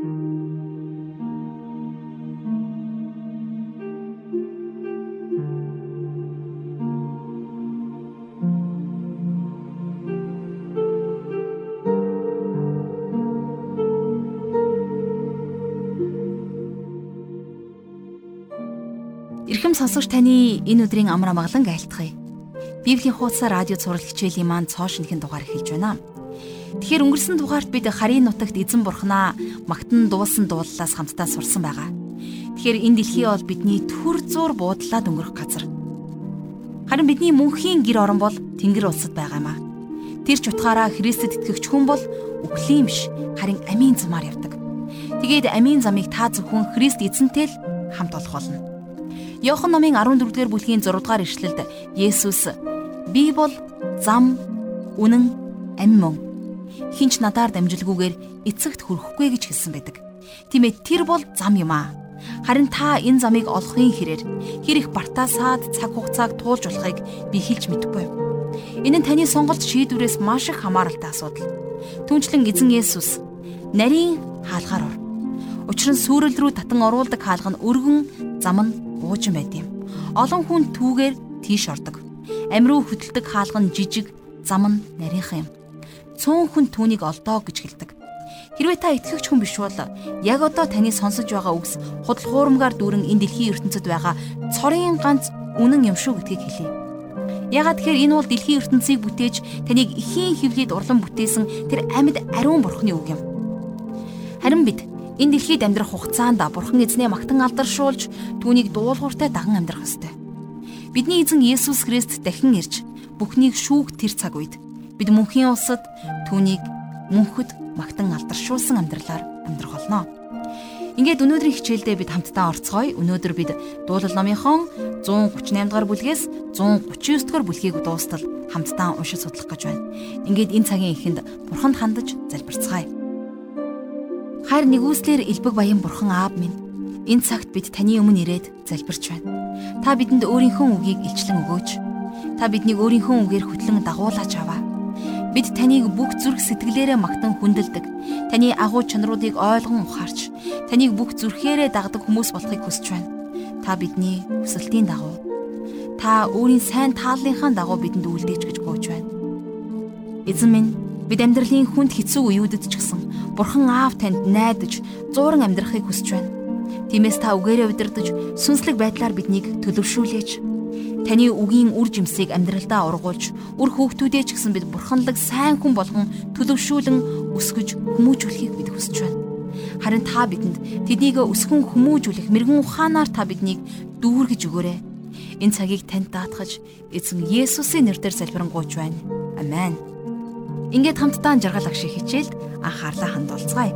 Эрхэм сонсогч таны энэ өдрийн амар амгалан айлтгая. Библийн хуудас радио цаурал хичээлийн маань цоо шинхэн дугаар эхэлж байна. Тэгэхээр өнгөрсөн дугаарт бид харийн нутагт эзэн бурхнаа магтан дуулсан дууллаас хамтдаа сурсан байгаа. Тэгэхээр энэ дэлхий бол бидний төр зур буудлаад өнгөрөх газар. Харин бидний мөнхийн гэр орон бол Тэнгэр улсад байгаа юм аа. Тэр ч утгаараа Христэд итгэгч хүн бол үхлийн биш харин амийн замаар явдаг. Тэгээд амийн замыг та зөвхөн Христ эзэнтэй л хамт олох болно. Йохан номын 14-р бүлгийн 6-р ишлэлд Есүс би бол зам, үнэн, амь мөн. Хинч надаар дамжилгүйгээр эцэгт хүрэхгүй гэж хэлсэн байдаг. Тийм ээ тэр бол зам юм аа. Харин та энэ замыг олохын хэрээр хэр их бартаасаад цаг хугацааг туулж болохыг би хэлж мэдэхгүй. Энэ нь таны сонголт шийдвэрээс маш их хамааралтай асуудал. Түүнчлэн эзэн Есүс нарийн хаалгаар ор. Учир нь сүрэл рүү татан оруулдаг хаалга нь өргөн зам нь буужин байд юм. Олон хүн түүгээр тийш ордог. Амруу хөдөлдөг хаалган жижиг, зам нь нарийнхан юм. Цөөн хүн түүнийг олдоо гэж хэлдэг. Хэрвээ та итгэгч хүн биш бол яг одоо таны сонсож байгаа үгс худал хуурмгаар дүүрэн энэ дэлхийн ертөнцид байгаа цорын ганц үнэн юм шүү гэдгийг хэлье. Ягаад тэгэхээр энэ бол дэлхийн ертөнцийг бүтээж таныг ихийн хөвлөд урлан бүтээсэн тэр амьд ариун бурхны үг юм. Харин бид Энэ дэлхийд амьдрах хугацаанд Бурхан эзнээ магтан алдаршуулж түүнийг дуулууртай даган амьдрах ёстой. Бидний эзэн Есүс Христ дахин ирж бүхнийг шүүх тэр цаг үед бид мөнхийн улсад түүнийг мөнхөд магтан алдаршуулсан амьдралаар амьдрах болно. Ингээд өнөөдрийн хичээлдээ бид хамтдаа орцгоё. Өнөөдөр бид дуулал номынхон 138 дугаар бүлгээс 139 дугаар бүлгийг дуустал хамтдаа уншиж судлах гэж байна. Ингээд энэ цагийн эхэнд бурханд хандаж залбирцгаая. Хайр нэгүслэр элбэг баян бурхан аав минь энэ цагт бид таны өмнө ирээд залбирч байна. Та бидэнд өөрийнхөө үгийг илчлэн өгөөч. Та биднийг өөрийнхөө үгээр хөтлөн дагуулж аваа. Бид таныг бүх зүрх сэтгэлээрээ магтан хүндэлдэг. Таны агуу чанаруудыг ойлгон ухаарч, таныг бүх зүрхээрээ дагдаг хүмүүс болохыг хүсэж байна. Та бидний хүсэлтийн дагуу. Та өөрийн сайн тааллынхаа дагуу бидэнд үлдээч гэж гуйж байна. Эзэн минь бид амьдралын хүнд хэцүү үеүүдэд ч гэсэн Бурхан аав танд найдаж, зууран амьдрахыг хүсэж байна. Тиймээс та үгээрээ удирдах, сүнслэг байдлаар биднийг төлөвшүүлээч. Таны үгийн үр жимсийг амьдралдаа ургуулж, үр хөөгтүүдээ ч гэсэн бид бурханлаг сайн хүн болгон төлөвшүүлэн өсгөж хүмүүжүүлэхийг бид хүсэж байна. Харин та бидэнд тэднийг өсгөн хүмүүжүүлэх мэрэгэн ухаанаар та биднийг дүүргэж өгөөрэй. Энэ цагийг танд даатгаж эзэн Есүсийн нэрээр залбирanгуйч байна. Амен. Ингээд хамтдаа жаргал ах шиг хичээлд анхаарлаа хандуулцгаая.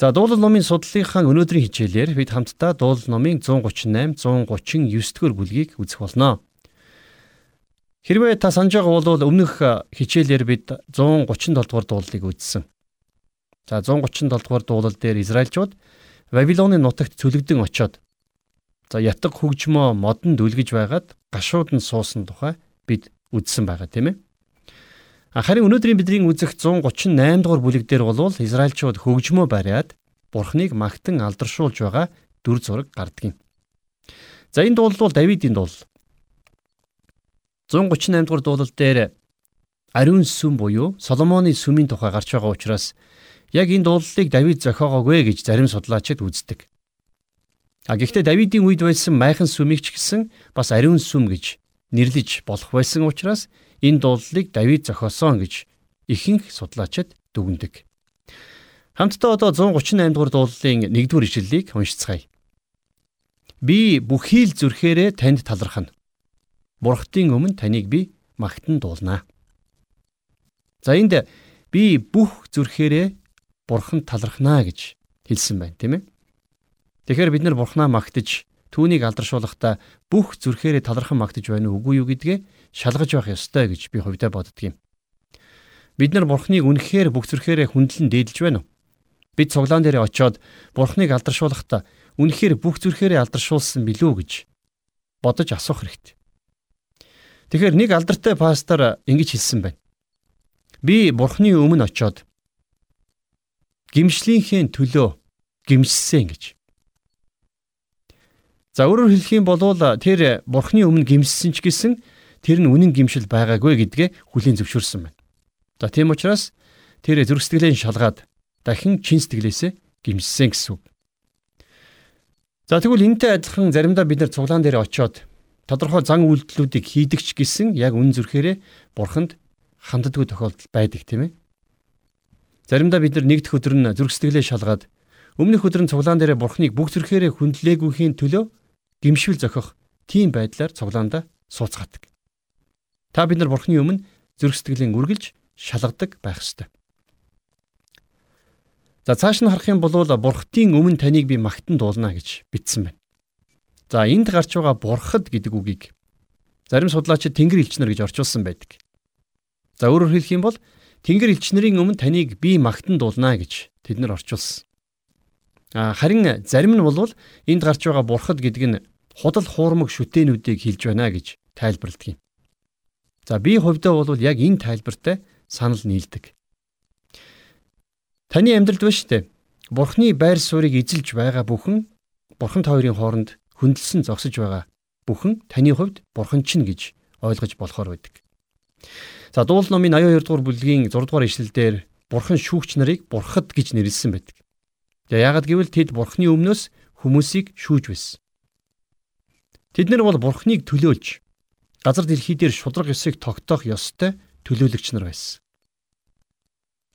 За дуулал номын судлалынхаа өнөөдрийн хичээлээр бид хамтдаа дуулал номын 138 139 дэх бүлгийг үзэх болно. Хэрвээ та санаж байгаа бол өмнөх хичээлээр бид 137 дугаар дуулалыг үзсэн. За 137 дугаар дуулал дээр Израильчууд Вавилоны нутагт цөлөгдөн очоод за ятг хөгжмөө модонд үлгэж байгаад гашууд нь суусан тухай бид үзсэн байгаа тийм ээ. Харин өнөөдрийн бидний үзэх 138 дугаар бүлэг дээр бол Израильчууд хөгжмөө бариад Бурхныг магтан алдаршуулж байгаа дүр зураг гардаг юм. За энэ дуулал бол Давидын дуулал. 138 дугаар дуулал дээр ариун сүм буюу Соломоны сүмийн тухай гарч байгаа учраас Яг энэ дуулалыг Давид зохиогоогүй гэж зарим судлаачид үздэг. А гэхдээ Давидын үед байсан майхан сүмийг ч гэсэн бас ариун сүм гэж нэрлэж болох байсан учраас энэ дуулалыг Давид зохиосон гэж ихэнх судлаачид дүгнэдэг. Хамтдаа одоо 138 дугаар дуулалын 1-р ишлэлийг уншицгаая. Би бүхий л зүрхээрээ танд талархна. Бурхтын өмнө таныг би магтан дуулнаа. За энд би бүх зүрхээрээ бурхан талархнаа гэж хэлсэн байна тийм ээ. Тэгэхээр бид нар бурхнаа магтаж түүнийг алдаршуулахдаа бүх зүрхээрээ талархан магтаж байна уугүй юу гэдгээ шалгаж явах ёстой гэж би хувьдаа боддөг юм. Бид нар бурхныг үнэхээр бүх зүрхээрээ хүндлэн дээдлж байна уу? Бид цуглаан дээр очиод бурхныг алдаршуулахдаа үнэхээр бүх зүрхээрээ алдаршуулсан билүү гэж бодож асуух хэрэгтэй. Тэгэхээр нэг алдартай пастор ингэж хэлсэн байна. Би бурхны өмнө очиод гимшлийнхээ төлөө гимссэн гэж. За өөрөөр хэлэх юм бол тэр бурхны өмнө гимссэн ч гэсэн тэр нь үнэн гимшил байгаагүй гэдгээ хүлийн зөвшөөрсөн байна. За тийм учраас тэр зүрх сэтгэлээ шалгаад дахин чин сэтгэлээсээ гимссэн гэсэн үг. За тэгвэл энэтэй адилхан заримдаа бид нар цуглаан дээр очиод тодорхой зан үйлдэлүүдийг хийдэгч гэсэн яг үн зүрхээрээ бурханд ханддаггүй тохиолдол байдаг тийм ээ. Заримдаа бид нар нэгдэх өдөр нь зүрх сэтгэлээ шалгаад өмнөх өдөр нь цуглаан дээр бурхныг бүх зүрхээрээ хүндлээгүйхийн төлөө гимшил зохих тийм байдлаар цуглаандаа сууцгаадаг. Та бид нар бурхны өмнө зүрх сэтгэлийн үргэлж шалгадаг байх ёстой. За цааш нь харах юм бол бурхтын өмнө таныг би магтан дуулна гэж бичсэн байна. За энд гарч байгаа бурхад гэдэг үгийг зарим судлаачид тэнгэр элчнэр гэж орчуулсан байдаг. За өөрөөр хэлэх юм бол тэнгэр элчнэрийн өмнө таныг би магтан дуулна гэж тэд нар орчуулсан. А харин зарим нь бол энд гарч байгаа бурхад гэдэг нь худал хуурмаг шүтээнүүдийг хэлж байна гэж тайлбарладаг юм. За би хувьдаа бол яг энэ тайлбартай санал нийлдэг. Таны амьдралд ба штэ Бурхны байр суурийг эзэлж байгаа бүхэн Бурхант хоёрын хооронд хөндлөсөн зогсож байгаа бүхэн таны хувьд бурхан чинь гэж ойлгож болохоор байдаг. За дуул номын 82 дугаар бүлгийн 6 дугаар ишлэлдэр бурхан шүүгч нарыг бурхад гэж нэрлсэн байдаг. Тэгээ яагаад гэвэл тэд бурханы өмнөөс хүмүүсийг шүүж байсан. Тэд нар бол бурханыг төлөөлж газар дэлхий дээр шудраг ёсыг тогтоох ёстой төлөөлөгч нар байсан.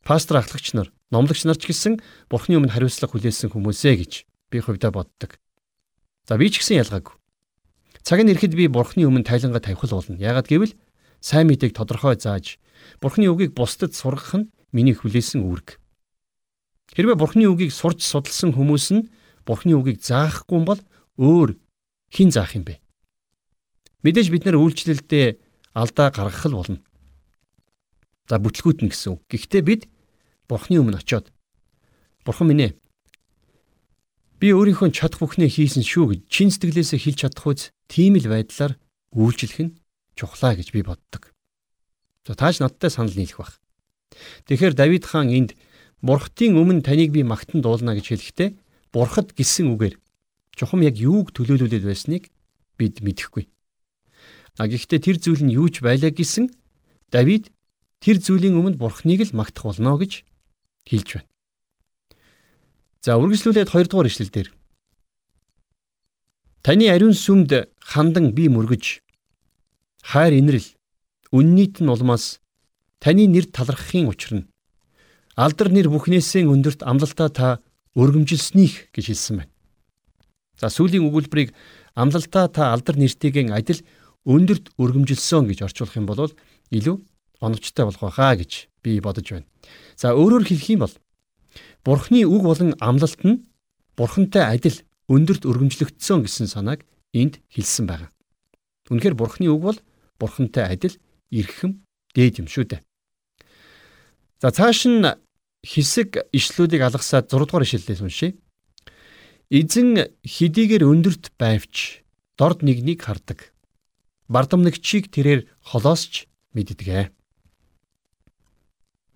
Пастор ахлагч нар, номлогч нар ч гэсэн бурханы өмнө хариуцлага хүлээсэн хүмүүсээ гэж би хувьдаа боддог. За би ч гэсэн ялгаагүй. Цаг нь ирэхэд би Бурхны өмнө тайлангаа тавих болно. Яагаад гэвэл сайн мэдээг тодорхой зааж Бурхны үгийг бусдад сургах нь миний хүлээсэн үүрэг. Хэрвээ Бурхны үгийг сурч судалсан хүмүүс нь Бурхны үгийг заахгүй бол өөр хэн заах юм бэ? Мэдээж бид нэр үйлчлэлдээ алдаа гаргах л болно. За бүтлгүүтэн гэсэн үг. Гэхдээ бид Бурхны өмнө очиод Бурхан минь ээ Би өөрийнхөө чадах бүхнээ хийсэн шүү гэж чин сэтгэлээсээ хэлж чадах үз тийм л байдлаар үйлчлэх нь чухлаа гэж би боддог. За тааж надтай санал нийлэх баг. Тэгэхээр Давид хаан энд Бурхтын өмнө таныг би магтан дуулна гэж хэлэхдээ Бурхад гисэн үгээр чухам яг юуг төлөөлүүлээд байсныг бид мэдэхгүй. А гэхдээ тэр зүйл нь юу ч байлаа гэсэн Давид тэр зүйлийн өмнө Бурхныг л магтах болно гэж хэлж байна. За үргэлжлүүлээд 2 дугаар ишлэл дээр. Таны ариун сүмд хандан би мөргөж хайр инрэл үннийт нь улмаас таны нэр талархахын учир нь алдар нэр бүхнээсээ өндөрт амлалтаа та өргөмжилснийх гэж хэлсэн байна. За сүүлийн өгүүлбэрийг амлалтаа та алдар нэртэйгэн адил өндөрт өргөмжилсөн гэж орчуулах юм бол илүү оновчтой болох байхаа гэж би бодож байна. За өөрөөр хэлэх юм бол Бурхны үг болон амлалт нь Бурхантай адил өндөрт өргөмжлөгдсөн гэсэн санааг энд хэлсэн байна. Үнэхээр Бурхны үг бол Бурхантай адил эрхэм дээд юм шүү дээ. За цааш нь хэсэг ишлүүдийг алгасаад 6 дугаар ишлэлээс уншъя. Эзэн хэдийгээр өндөрт байвч дорд нэгнийг хардаг. Бардамнагчийг тэрээр холоосч мэддэг.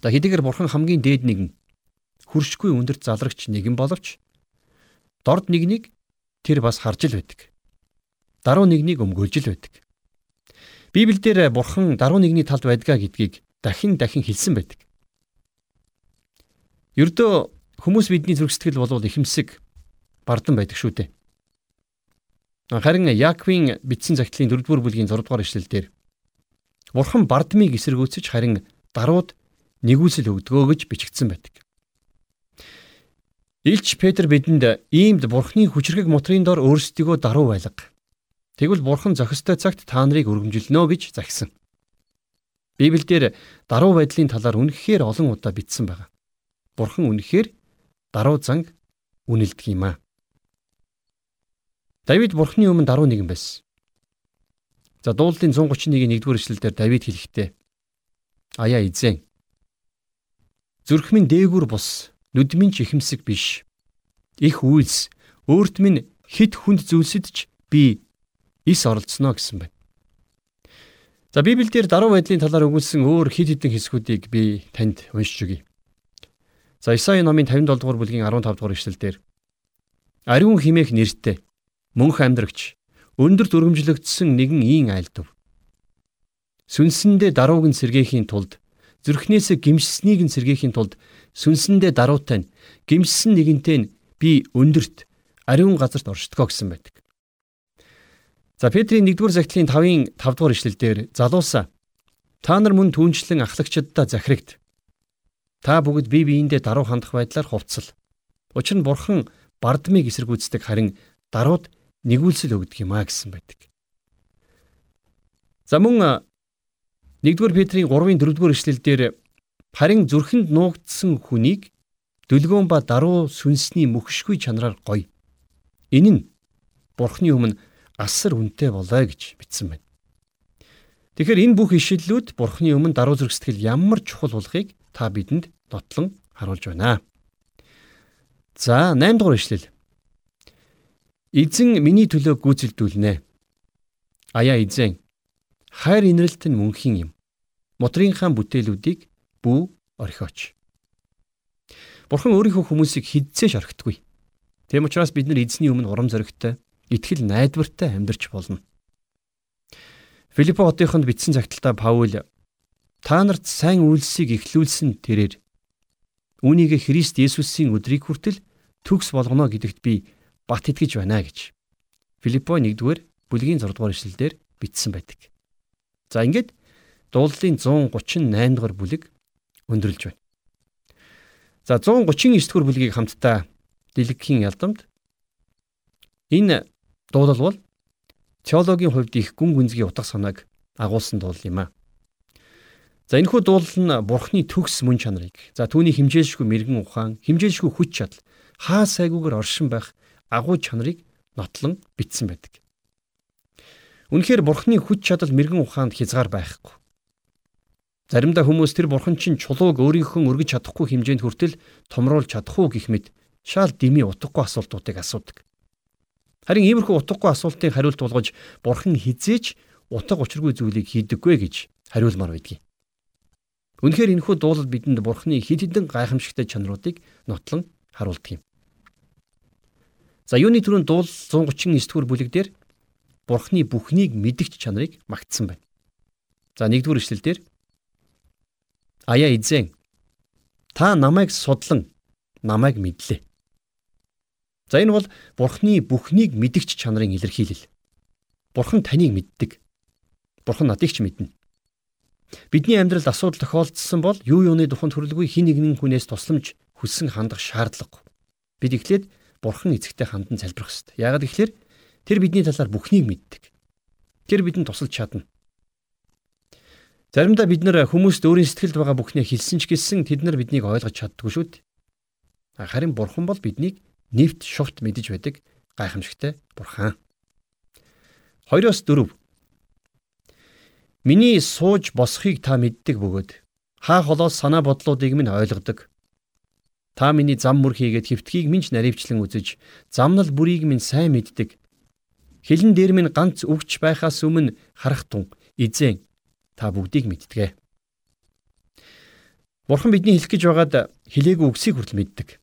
За хэдийгээр бурхан хамгийн дээд нэгэн хөршгүй өндөрт залрагч нэгэн боловч дорд нэгнийг тэр бас харж л байдаг. Даруй нэгнийг өмгөөлж л байдаг. Библиэлд бурхан даруй нэгний талд байдгаа гэдгийг дахин дахин хэлсэн байдаг. Ердөө хүмүүс бидний зүрхсэтгэл болвол ихэмсэг бардан байдаг шүү дээ. Харин Яаковын бичсэн загтлын 4-р бүлгийн 6-р эшлэлдэр Бурхан бардмыг эсэргүүцэж харин дарууд нэгүсэл өгдгөө гэж бичигдсэн байдаг. Илч Петр бидэнд иймд бурхны хүчрэг мотрын дор өөрсдийгөө даруй байлга. Тэгвэл бурхан зохистой цагт та нарыг өргөмжилнө гэж загсан. Библиэлд даруй байдлын талаар үнэхээр олон удаа бичсэн байна. Бурхан үнэхээр даруй занг үнэлдэг юм аа. Давид бурхны өмнө даруй нэгэн байсан. За дуулалтын 131-ийн 1-р эшлэлдэр Давид хэлэхдээ Аяа эзэн зүрх минь дээгүр бус нүдмийн ч ихэмсэг биш. Их үйлс өөрт минь хит хүнд зүйлсэд ч би ис оролцсноо гэсэн байна. За Библиэлд даруй байдлын талаар өгүүлсэн өөр хид хідэн хэсгүүдийг би танд уншиж өгье. За Исаи номын 57 дугаар бүлгийн 15 дугаар эшлэлдэр Ариун химээх нэртэй мөнх амьдрагч өндөр дүрмжлэгдсэн нэгэн ийн айлдав. Сүнсэндээ дарууг нь сэргээхийн тулд зүрхнээсээ гимшсэнийг нь сэргээхийн тулд сүнсэндээ даруутай нь гимшсэн нэгэнтэй нь би өндөрт ариун газарт оршдгоо гэсэн байдаг. За Петрийн 1-р захидлын 5-ын 5-р ишлэлдэр залуусаа та нар мөн түнчлэн ахлагчдаа захирагд. Та бүгд бие биендээ даруй хандах байдлаар хувцал. Учир нь бурхан бардмыг эсэргүүцдэг харин дарууд нэгүүлсэл өгдөг юм а гэсэн байдаг. За мөн 1-р Петрийн 3-ын 4-р ишлэлдэр харин зүрхэнд нуугдсан хүнийг дүлгөөн ба даруй сүнсний мөхшгүй чанараар гоё. Энэ нь бурхны өмнө асар үнэтэй болоо гэж бичсэн байна. Тэгэхээр энэ бүх ишлэлүүд Бурхны өмнө даруй зүрх сэтгэл ямар чухал болохыг та бидэнд нотлон харуулж байна. За 8 дугаар ишлэл. Эзэн миний төлөө гүйцэлдүүлнэ. Аяа эзэн хайр инрэлт нь мөнхийн юм. Мотрийнхаа бүтээлүүдийг бүү орхиоч. Бурхан өөрийнхөө хүмүүсийг хидцээш орхитгүй. Тэм учраас бид нар эзний өмнө урам зоригтой итгэл найдвартай амьдарч болно. Филиппо хотынд бичсэн цагталтаа Паул та нарт сайн үйлсийг эхлүүлсэн тэрээр үүнийг Христ Есүсийн өдрийг хүртэл төгс болгоно гэдэгт би бат итгэж байна гэж Филиппо 1-р бүлгийн 6-р эшлэлдэр бичсэн байдаг. За ингээд дуулалын 138 дугаар бүлэг өндөрлж байна. За 139 дугаар бүлгийг хамтдаа дэлгэхийн ялдамд энэ Дуулал бол теологийн хувьд их гүн гүнзгий утга санааг агуулсан дуулал юм а. За энэхүү дуулал нь бурхны төгс мөн чанарыг за түүний химжээлшгүй мэрэгэн ухаан, химжээлшгүй хүч чадал, хаа сайгүйгээр оршин байх агуу чанарыг нотлон бичсэн байдаг. Үнэхээр бурхны хүч чадал мэрэгэн ухаанд хязгаар байхгүй. Заримдаа хүмүүс тэр бурхан чинь чулууг өөрийнхөө өргөж чадахгүй хэмжээнд хүртэл томруулж чадах уу гэх мэт шал дими утгагүй асуултуудыг асуудаг. Харин иймэрхүү утгагүй асуултын хариулт болгож бурхан хизээч утга учиргүй зүйлийг хийдэггүй гэж хариулмаар байдгийг. Үнэхээр энэхүү дуулал бидэнд бурханы хид хідэн гайхамшигтай чанаруудыг нотлон харуулдаг юм. За юуны түрүүнд дуул 139 дугаар бүлэг дээр бурхны бүхнийг мэдгч чанарыг магтсан байна. За нэгдүгээр ишлэл дээр Аяа эзэн та намайг судлан намайг мэдлээ. За энэ бол Бурхны бүхнийг мэдгч чанарын илэрхийлэл. Бурхан таныг мэддэг. Бурхан надыг ч мэднэ. Бидний амьдралд асуудал тохиолдсон бол юу юуны тухайд төрөлгүй хин нэгэн хүнээс тусламж хүссэн хандах шаардлагагүй. Бид эхлээд Бурхан эзэгтэй хандан залбирах ёстой. Яагаад гэвэл тэр бидний талаар бүхнийг мэддэг. Тэр бидэнд тусалж чадна. Заримдаа бид нэр хүмүүст өөрийн сэтгэлд байгаа бүхнээ хэлсэн ч гэсэн тэд нар биднийг ойлгож чаддгүй шүү дээ. Харин Бурхан бол биднийг нэвт шувт мэдэж байдаг гайхамшигтай бурхан. 2-оос 4 Миний сууж босхийг та мэддэг бөгөөд хаа холоос санаа бодлуудыг минь ойлгодог. Та миний зам мөр хийгээд хөвтгийг минь наривчлан үзэж, замнал бүрийг минь сайн мэддэг. Хилэн дээр минь ганц өвч байхаас өмнө харах тун эзэн та бүгдийг мэддэг. Бурхан бидний хэлэх гэж байгаад хэлээгүй үгсийг хүртэл мэддэг.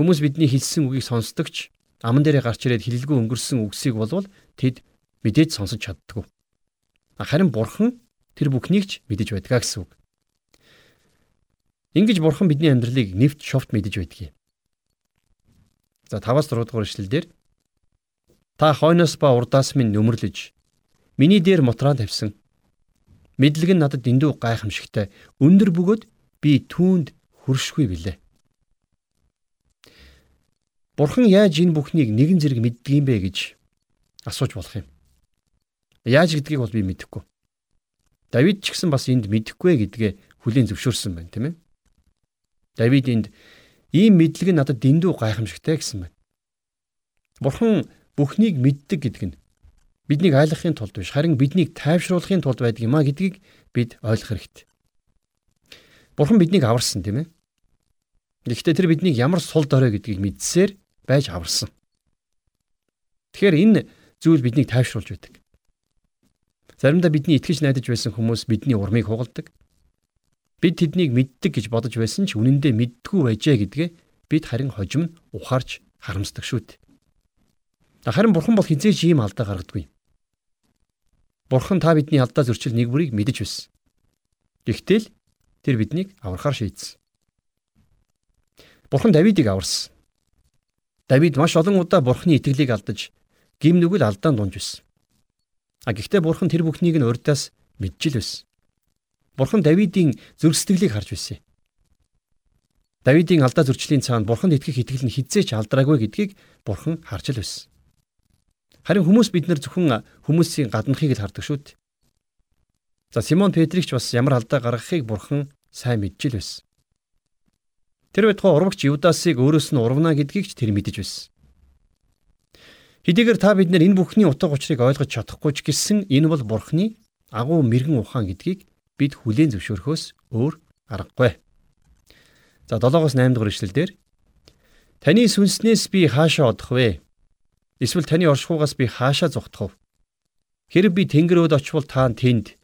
Хүмүүс бидний хэлсэн үгийг сонсдогч аман дээрээ гарч ирээд хилэлгүй өнгөрсөн үгсийг болвол тэд мэдээж сонсож чаддгүй. Харин бурхан тэр бүхнийг ч мэдэж байдгаа гэсэн үг. Ингиж бурхан бидний амьдралыг нэвт шовт мэдэж байдгийг. За 5-аас 6 дугаар эшлэлдэр та хойноос ба урдаас минь нөмөрлөж миний дээр мутраа тавьсан. Мэдлэг нь надад дэндүү гайхамшигтай. Өндөр бөгөөд би түүнд хүршгүй билээ. Бурхан яаж энэ бүхнийг нэгэн зэрэг мэддэг юм бэ гэж асууж болох юм. Яаж гэдгийг бол би мэдэхгүй. Давид ч гэсэн бас энд мэдэхгүй гэдгээ хүлийн зөвшөөрсөн байна, тийм ээ. Давид энд ийм мэдлэг нь надад дэндүү гайхамшигтай гэсэн байна. Бурхан бүхнийг мэддэг гэдэг нь биднийг айлгахын тулд биш, харин биднийг тайвшруулахын тулд байдаг юм а гэдгийг бид ойлгох хэрэгтэй. Бурхан биднийг аварсан, тийм ээ. Гэхдээ тэр биднийг ямар сул дорой гэдгийг мэдсээр байж аварсан. Тэгэхээр энэ зүйл биднийг тайвшруулж байдаг. Заримдаа бидний итгэж найдаж байсан хүмүүс бидний урмыг хугалдаг. Бид тэднийг мэддэг гэж бодож байсан ч үнэндээ мэддгүй байжээ гэдгээ бид харин хожим ухаарч харамсдаг шүү дээ. Харин бурхан бол хизээж ийм алдаа гаргадаггүй. Бурхан та бидний алдаа зөрчил нэг бүрийг мэдэж байсан. Гэхдээ л тэр биднийг аврахаар шийдсэн. Бурхан Давидыг аварсан. Давид маш олон удаа Бурханы итгэлийг алдаж гим нүгэл алдаанд дунж байсан. А гэхдээ Бурхан тэр бүхнийг нь урьдаас мэджил байсан. Бурхан Давидын зүрх сэтгэлийг харж байсан. Давидын алдаа зөрчлийн цаана Бурханд итгэх итгэл нь хизээч алдраагүй гэдгийг Бурхан харж л байсан. Харин хүмүүс бид нар зөвхөн хүмүүсийн гаднахыг л хардаг шүү дээ. За Симон Петрич бас ямар алдаа гаргахыг бурхан сайн мэдж л байсан. Тэр байтугай урвагч Юдасыг өөрөөс нь урвна гэдгийг ч тэр мэдэж байсан. Хэдийгээр та бид нар энэ бүхний утга учирыг ойлгож чадахгүй ч гэсэн энэ бол бурхны агуу мэрэгэн ухаан гэдгийг бид хүлээн зөвшөөрөхөөс өөр аргагүй. За 7-оос 8 дугаар ишлэлдэр Таны сүнснээс би хаашаа одох вэ? Эсвэл таны оршихугаас би хаашаа зүхтах вэ? Хэрэг би тэнгэрөөд очивол та тэнд.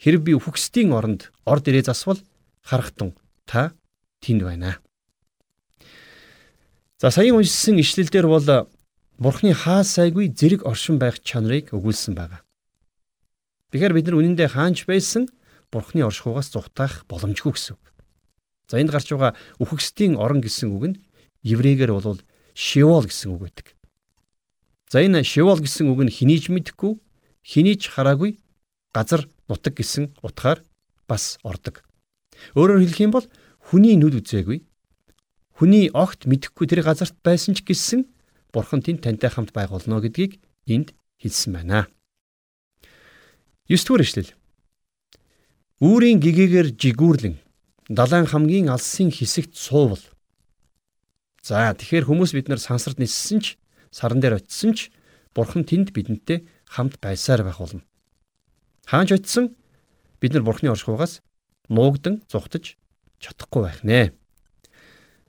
Хэрэг би үхгсдийн оронд орд ирээ засвал харахтун та тэнд байна. За саяын уншсан ишлэлдэр бол Бурхны хаа сайгүй зэрэг оршин байх чанарыг өгүүлсэн байна. Тэгэхээр бид нар үнэндээ хаанч байсан Бурхны оршихугаас зүхтах боломжгүй гэсэн. За энд гарч байгаа үхгсдийн орон гэсэн үг нь еврейгээр бол Шивол гэсэн үг байдаг. За энэ шивол гэсэн үг нь хинийж мэдэхгүй, хинийж хараагүй газар нутаг гэсэн утгаар бас ордог. Өөрөөр хэлэх юм бол хүний нүд үзээгүй, хүний огт мэдэхгүй тэр газарт байсан ч гэсэн бурхан тэнд тантай хамт байгуулно гэдгийг энд хэлсэн байна. 9 дугаар ишлэл. Үүрийн гэгээгээр жигүүрлэн далайн хамгийн алсын хэсэгт суувал. За тэгэхээр хүмүүс бид нар сансарт ниссэн ч саран дээр очисон ч Бурхан тэнд бидэнтэй хамт байсаар байх болно. Хаанч очисон бид нар Бурханы оршихугаас нуугдан зүхтаж чадахгүй байх нэ.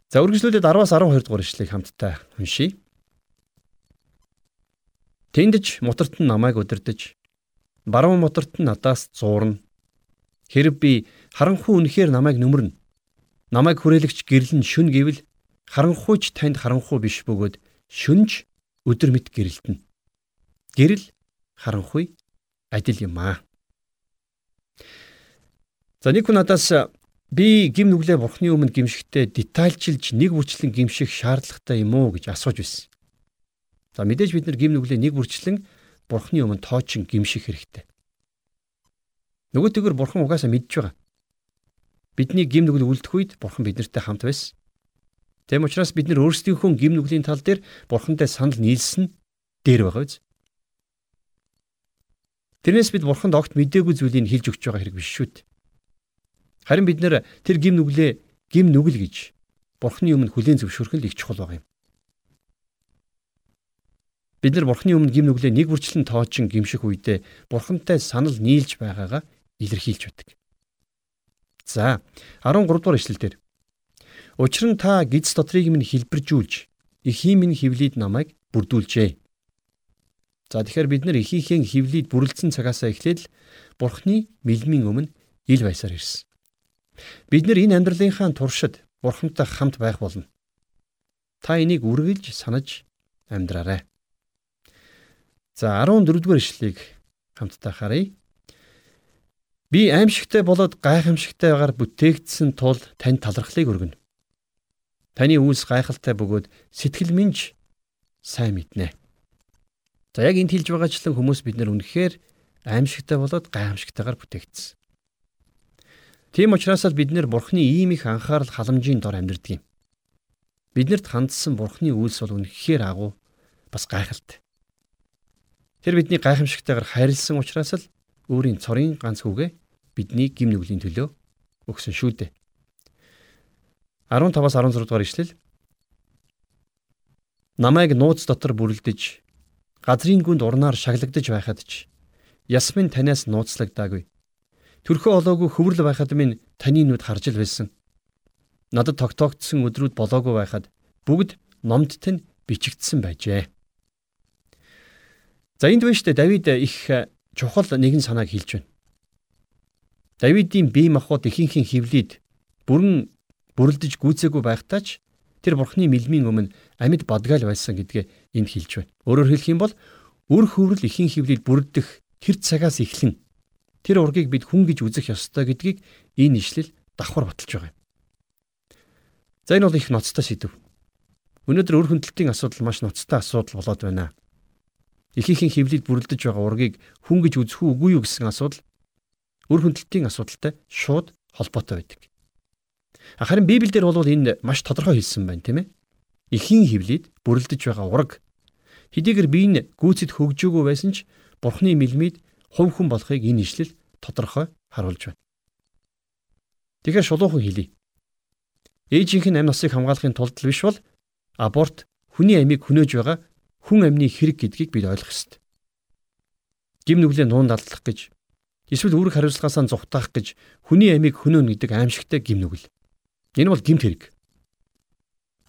За үргэлжлүүлээд 10-аас 12 дугаар ишлэгийг хамтдаа уншийе. Тэндж мутарт нь намайг удирдах. Баруун мутарт нь надаас зуурна. Хэрв би харанхуй үнэхээр намайг нөмөрнө. Намайг хүрээлэгч гэрлэн шүн гэвэл харанхуйч танд харанхуй биш бөгөөд шүнж өдөр мэд гэрэлтэнэ. Гэрэл харанхуй адил юм аа. За нэг хүн надаас би гим нүглээ бурхны өмнө гимшигтээ детальчилж нэг бүрчлэн гимших шаардлагатай юм уу гэж асууж байсан. За мэдээж бид нар гим нүглээ нэг бүрчлэн бурхны өмнө тоочин гимших хэрэгтэй. Нөгөөтэйгөр бурхан угаасаа мэдж байгаа. Бидний гим нүгэл үлдэх үед бурхан биднэртэй хамт байсан. Тэм учраас бид нар өөрсдийнхөө гим нүглийн тал дээр бурхантай санал нийлсэн дээр байгаа биз. Тэрнээс бид бурханд огт мдээгүй зүйлийг хэлж өгч байгаа хэрэг биш шүү дээ. Харин бид нэр тэр гим нүглээ гим нүгэл гэж бурхны өмнө хүлээн зөвшөөрөх нь их чухал байгаа юм. Бид нар бурхны өмнө гим нүглээ нэг бүрчлэн тоочин гимших үедээ бурхантай санал нийлж байгаагаа илэрхийлж байдаг. За 13 дугаар ишлэл дээр Учир нь та гиз дотрыг минь хэлбэржүүлж эхийн минь хөвлөд намайг бүрдүүлжээ. За тэгэхээр бид нар эхийнхээ хөвлөд бүрлдсэн цагаасаа эхлээд л Бурхны мэлмийн өмнө ил байсаар ирсэн. Бид нар энэ амьдралынхаа туршид Бурхантай хамт байх болно. Та энийг үргэлж санаж амьдраарай. За 14 дугаар ишлэгийг хамтдаа харъя. Би аимшигтай болоод гайхамшигтай байгаар бүтээгдсэн тул тань талархлыг өргөнө. Таны үйлс гайхалтай бөгөөд сэтгэл минь сайн мэднэ. За яг энд хэлж байгаачлан хүмүүс бид нар үнэхээр аимшигтай болоод гайхамшигтайгаар бүтээгдсэн. Тийм учраас л бид нэр Бурхны ийм их анхаарал халамжийн дор амьдардаг юм. Биднэрт хандсан Бурхны үйлс бол үнэхээр агуу бас гайхалтай. Тэр бидний гайхамшигтайгаар хайрлсан учраас л өөрийн цорын ганц хүүгээ бидний гим нүглийн төлөө өгсөн шүү дээ. 15-аас 16 дугаар ишлэл. Намайг нууц дотор бүрлдэж газрын гүнд урнаар шаглагдаж байхад ч ясмин танаас нууцлагдаагүй. Төрхөө олоогүй хөврөл байхад минь таны нүд харж л байсан. Надад тогтоогдсон өдрүүд болоогүй байхад бүгд номдт нь бичигдсэн байжээ. За энд байна шүү дээ Давид их чухал нэгэн санааг хэлж байна. Давидын бие махбод ихэнхэн хөвлөд бүрэн бүрлдэж гүйцээгүй байхдаа ч тэр бурхны мэлмийн өмнө амьд бодгаал байсан гэдгээ энд хэлж байна. Өөрөөр хэлэх юм бол үр хөврөл ихэн хөвлөд бүрдэх тэр цагаас эхлэн тэр ургийг бид хүн гэж үзэх ёстой гэдгийг энэ ишлэл давхар баталж байгаа юм. За энэ бол их ноцтой сэдв. Өнөөдөр өр хөндлөлтийн асуудал маш ноцтой асуудал болоод байна. Ихийнхэн хөвлөд бүрлдэж байгаа ургийг хүн гэж үзэх үгүй юу гэсэн асуудал өр хөндлөлтийн асуудалтай шууд холбоотой байдаг. Харин Библиэлд бол энэ маш тодорхой хэлсэн байна, тийм ээ. Ихийн хөвлөд бүрлдэж байгаа ураг хэдийгээр бие нь гүйцэд хөгжөөгөө байсан ч Бурхны мэлмид хувь хүн болохыг энэ ишлэл тодорхой харуулж байна. Тэгэхээр шулуухан хэлий. Ээжийнх нь амь насыг хамгаалахын тулд биш бол аборт хүний амийг хөнөөж байгаа хүн амны хэрэг гэдгийг бид ойлгох ёстой. Гим нүглээ нуун далдлах гэж эсвэл үүрэг хариуцлагаасаа зүхтаах гэж хүний амийг хөнөөнө гэдэг аимшигтай гим нүгэл. Энэ бол гимт хэрэг.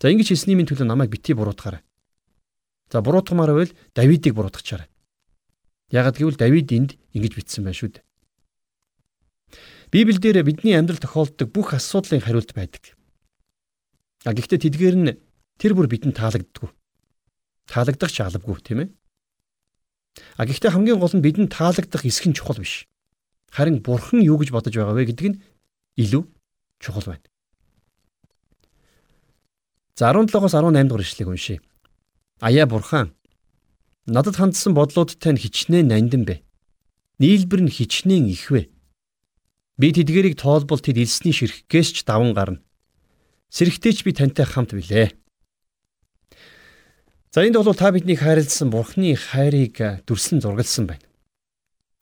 За ингэж хэлсний минь төлөө намайг бити буруутгаарай. За буруутгамаар байвал Давидыг буруутгачаарай. Ягд гэвэл Давид энд ингэж бичсэн байна шүү дээ. Библиэлд бидний амьдрал тохиолддог бүх асуудлын хариулт байдаг. А гэхдээ тэдгээр нь тэр бүр бидэнд таалагддаггүй. Таалагдах ч алавгүй тийм ээ. А гэхдээ хамгийн гол нь бидэнд таалагдах эсэх нь чухал биш. Харин бурхан юу гэж бодож байгаа вэ гэдэг нь илүү чухал байна. За 17-оос 18 дугаар ишлэгийг уншийе. Аяа бурхан надад хандсан бодлуудтай нь хичнээн нандин бэ. Нийлбэр нь хичнээн ихвэ. Би тэдгэрийг тоолбол тэд илсний ширхгээс ч даван гарна. Сэрэгтэйч би тантай хамт билээ. За энд бол та биднийг хайрлсан Бурхны хайрыг дүрслэн зургалсан байна.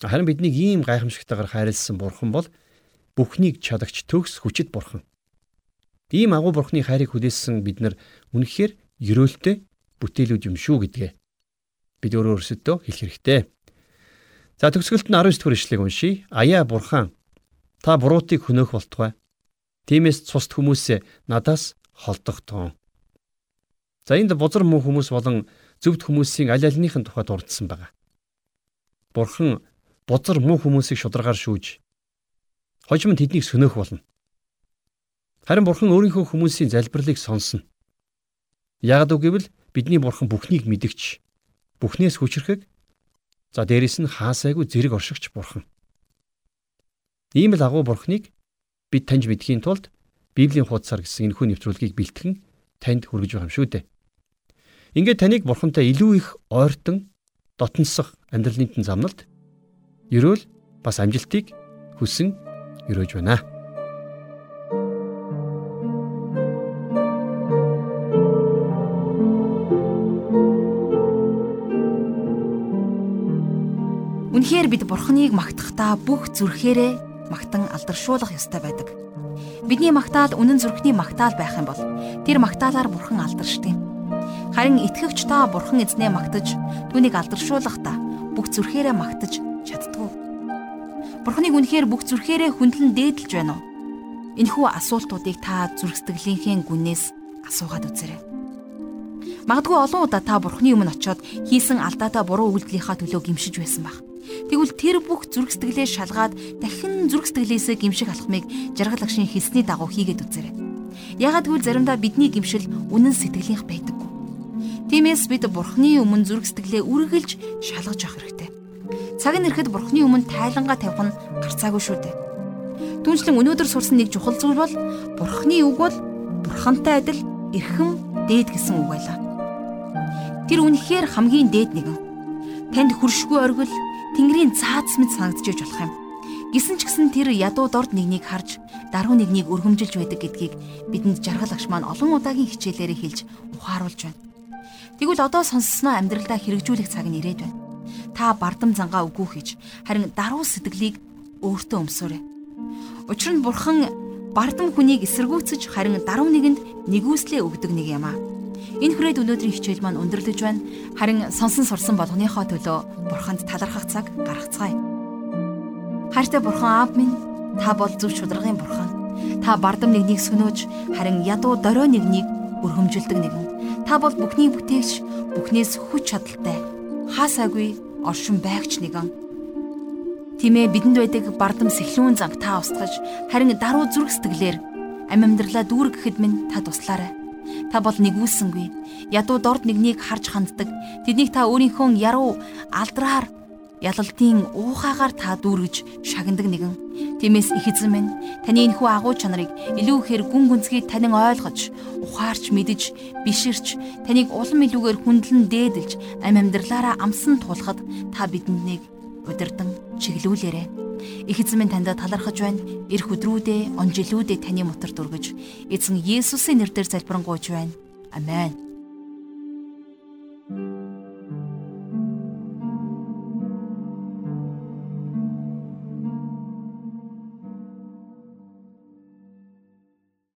Харин биднийг ийм гайхамшигтайгаар хайрлсан Бурхан бол бүхнийг чадагч төгс хүчит Бурхан. Ийм агуу Бурхны хайрыг хүлээсэн бид нар үнэхээр ерөөлтэй бүтээлүүд юм шүү гэдгээ бид өөрөө өөрсөдөө хэлэх хэрэгтэй. За төгсгөлт нь 19 дэх ишлэгийг уншийе. Аяа Бурхан та буруутыг хөнөөх болтугай. Тиймээс цусд хүмүүсээ надаас холдох тун. За энд бузар муу хүмүүс болон зөвд хүмүүсийн аль альнийхэн тухайд дурдсан байгаа. Бурхан бузар муу хүмүүсийг шударгаар шүүж хожим тэднийг сөнөөх болно. Харин Бурхан өөрийнхөө хүмүүсийн залбирлыг сонсно. Яг үгүйвэл бидний Бурхан бүхнийг мэдгч, бүхнээс хүчрэхэг за дээрэс нь хаасайгүй зэрэг оршигч Бурхан. Ийм л агуу Бурханыг бид таньж мэдхийн тулд Библийн хуудасаар гэсэн энэхүү нэвтрүүлгийг бэлтгэн танд хүргэж байгаа юм шүү дээ. Ингээд таныг бурхантай илүү их ойртон дотносох амьдралын тэн замналд ерөөл бас амжилтыг хүсэн өрөөж байна. Үнэхээр бид бурханыг магтахдаа бүх зүрхээрээ магтан алдаршуулах ёстой байдаг. Бидний магтаал үнэн зүрхний магтаал байх юм бол тэр магтаалаар бурхан алдаршдаг юм. Харин итгэвч та бурхан эзнээ магтаж түүнийг алдаршуулахдаа бүх зүрхээрээ магтаж чаддгүй. Бурханыг үнэхээр бүх зүрхээрээ хүндлэн дээдэлж байна уу? Энэхүү асуултуудыг та зүрх сэтгэлийнхээ гүнээс асуугаад үзээрэй. Магадгүй олон удаа та бурхны өмнө очиод хийсэн алдаатай буруу үйлдэлийнхаа төлөө гимшиж байсан баг. Тэгвэл тэр бүх зүрх сэтгэлээ шалгаад дахин зүрх сэтгэлээсээ гимших алхмыг жаргал агшийн хэлсний дагуу хийгээд үзээрэй. Ягаад гэвэл заримдаа бидний гимшил үнэн сэтгэлийнх байдаггүй. Тиймээс бид Бурхны өмнө зүрх сэтгэлээ үргэлж шалгаж явах хэрэгтэй. Цаг нь ирэхэд Бурхны өмнө тайлангаа тавих нь гарцаагүй шүү дээ. Түүнчлэн өнөөдөр сурсан нэг чухал зүйл бол Бурхны үг бол Бурхантай адил эрхэм дээд гэсэн үг байлаа. Тэр үнэхээр хамгийн дээд нэгэн. Танд хүршгүй оргил Тэнгэрийн цаац мэд санагдчихж болох юм. Гисэн ч гэсэн тэр ядуу дорд нэгнийг харж даруй нэгнийг өргөмжилж байдаг гэдгийг бидэнд жаргал агш маань олон удаагийн хичээлээрээ хэлж ухааруулж байна. Тэгвэл одоо сонссноо амьдралдаа хэрэгжүүлэх цаг нь ирээд байна. Та бардам зангаа үгүй хийж харин даруй сэтгэлийг өөртөө өмсөөрэй. Учир нь бурхан бардам хүнийг эсэргүүцэж харин даруй нэгэнд нэгүслээ өгдөг нэг юм аа. Энэ хүрээд өнөөдрийн хичээл маань өндөрлөж байна. Харин сонсон сурсан болгоныхоо төлөө бурханд талархах цаг гаргацгаая. Хайртай бурхан аав минь та бол зөв шударгын бурхан. Та бардам нэгнийг сөнөөж харин ядуу дорой нэгнийг өрхөмжилдэг нэгэн. Та бол бүхний бүтээгч, бүхнээс хүч чадалтай. Хаасаагүй оршин байгч нэгэн. Тимээ бидэнд байдаг бардам сэхлүүн занг та устгаж, харин даруй зүрх сэтгэлээр амь амьдралаа дүүргэхэд минь та туслаарай. Та бол нэгүүлсэнгүй. Ядуу дорд нэгнийг харж ханддаг. Тэднийг та өөрийнхөө яруу алдраар ялалтын уухаагаар та дүүргэж шагнадаг нэгэн. Тиймээс их эзэн минь таны энэхүү агуу чанарыг илүү ихээр гүн гүнзгий танин ойлгож, ухаарч мэдж, биширч, таныг улам илүүгээр хүндлэн дээдэлж, амь амьдралаараа амсан тулахад та бидэнд нэг удирдан чиглүүлээрэ. Их эзэн минь танд талархаж байна. Ирэх өдрүүдээ, он жилүүдээ таны мотор дүргэж, эзэн Есүсийн нэрээр залбирanгуйж байна. Амен.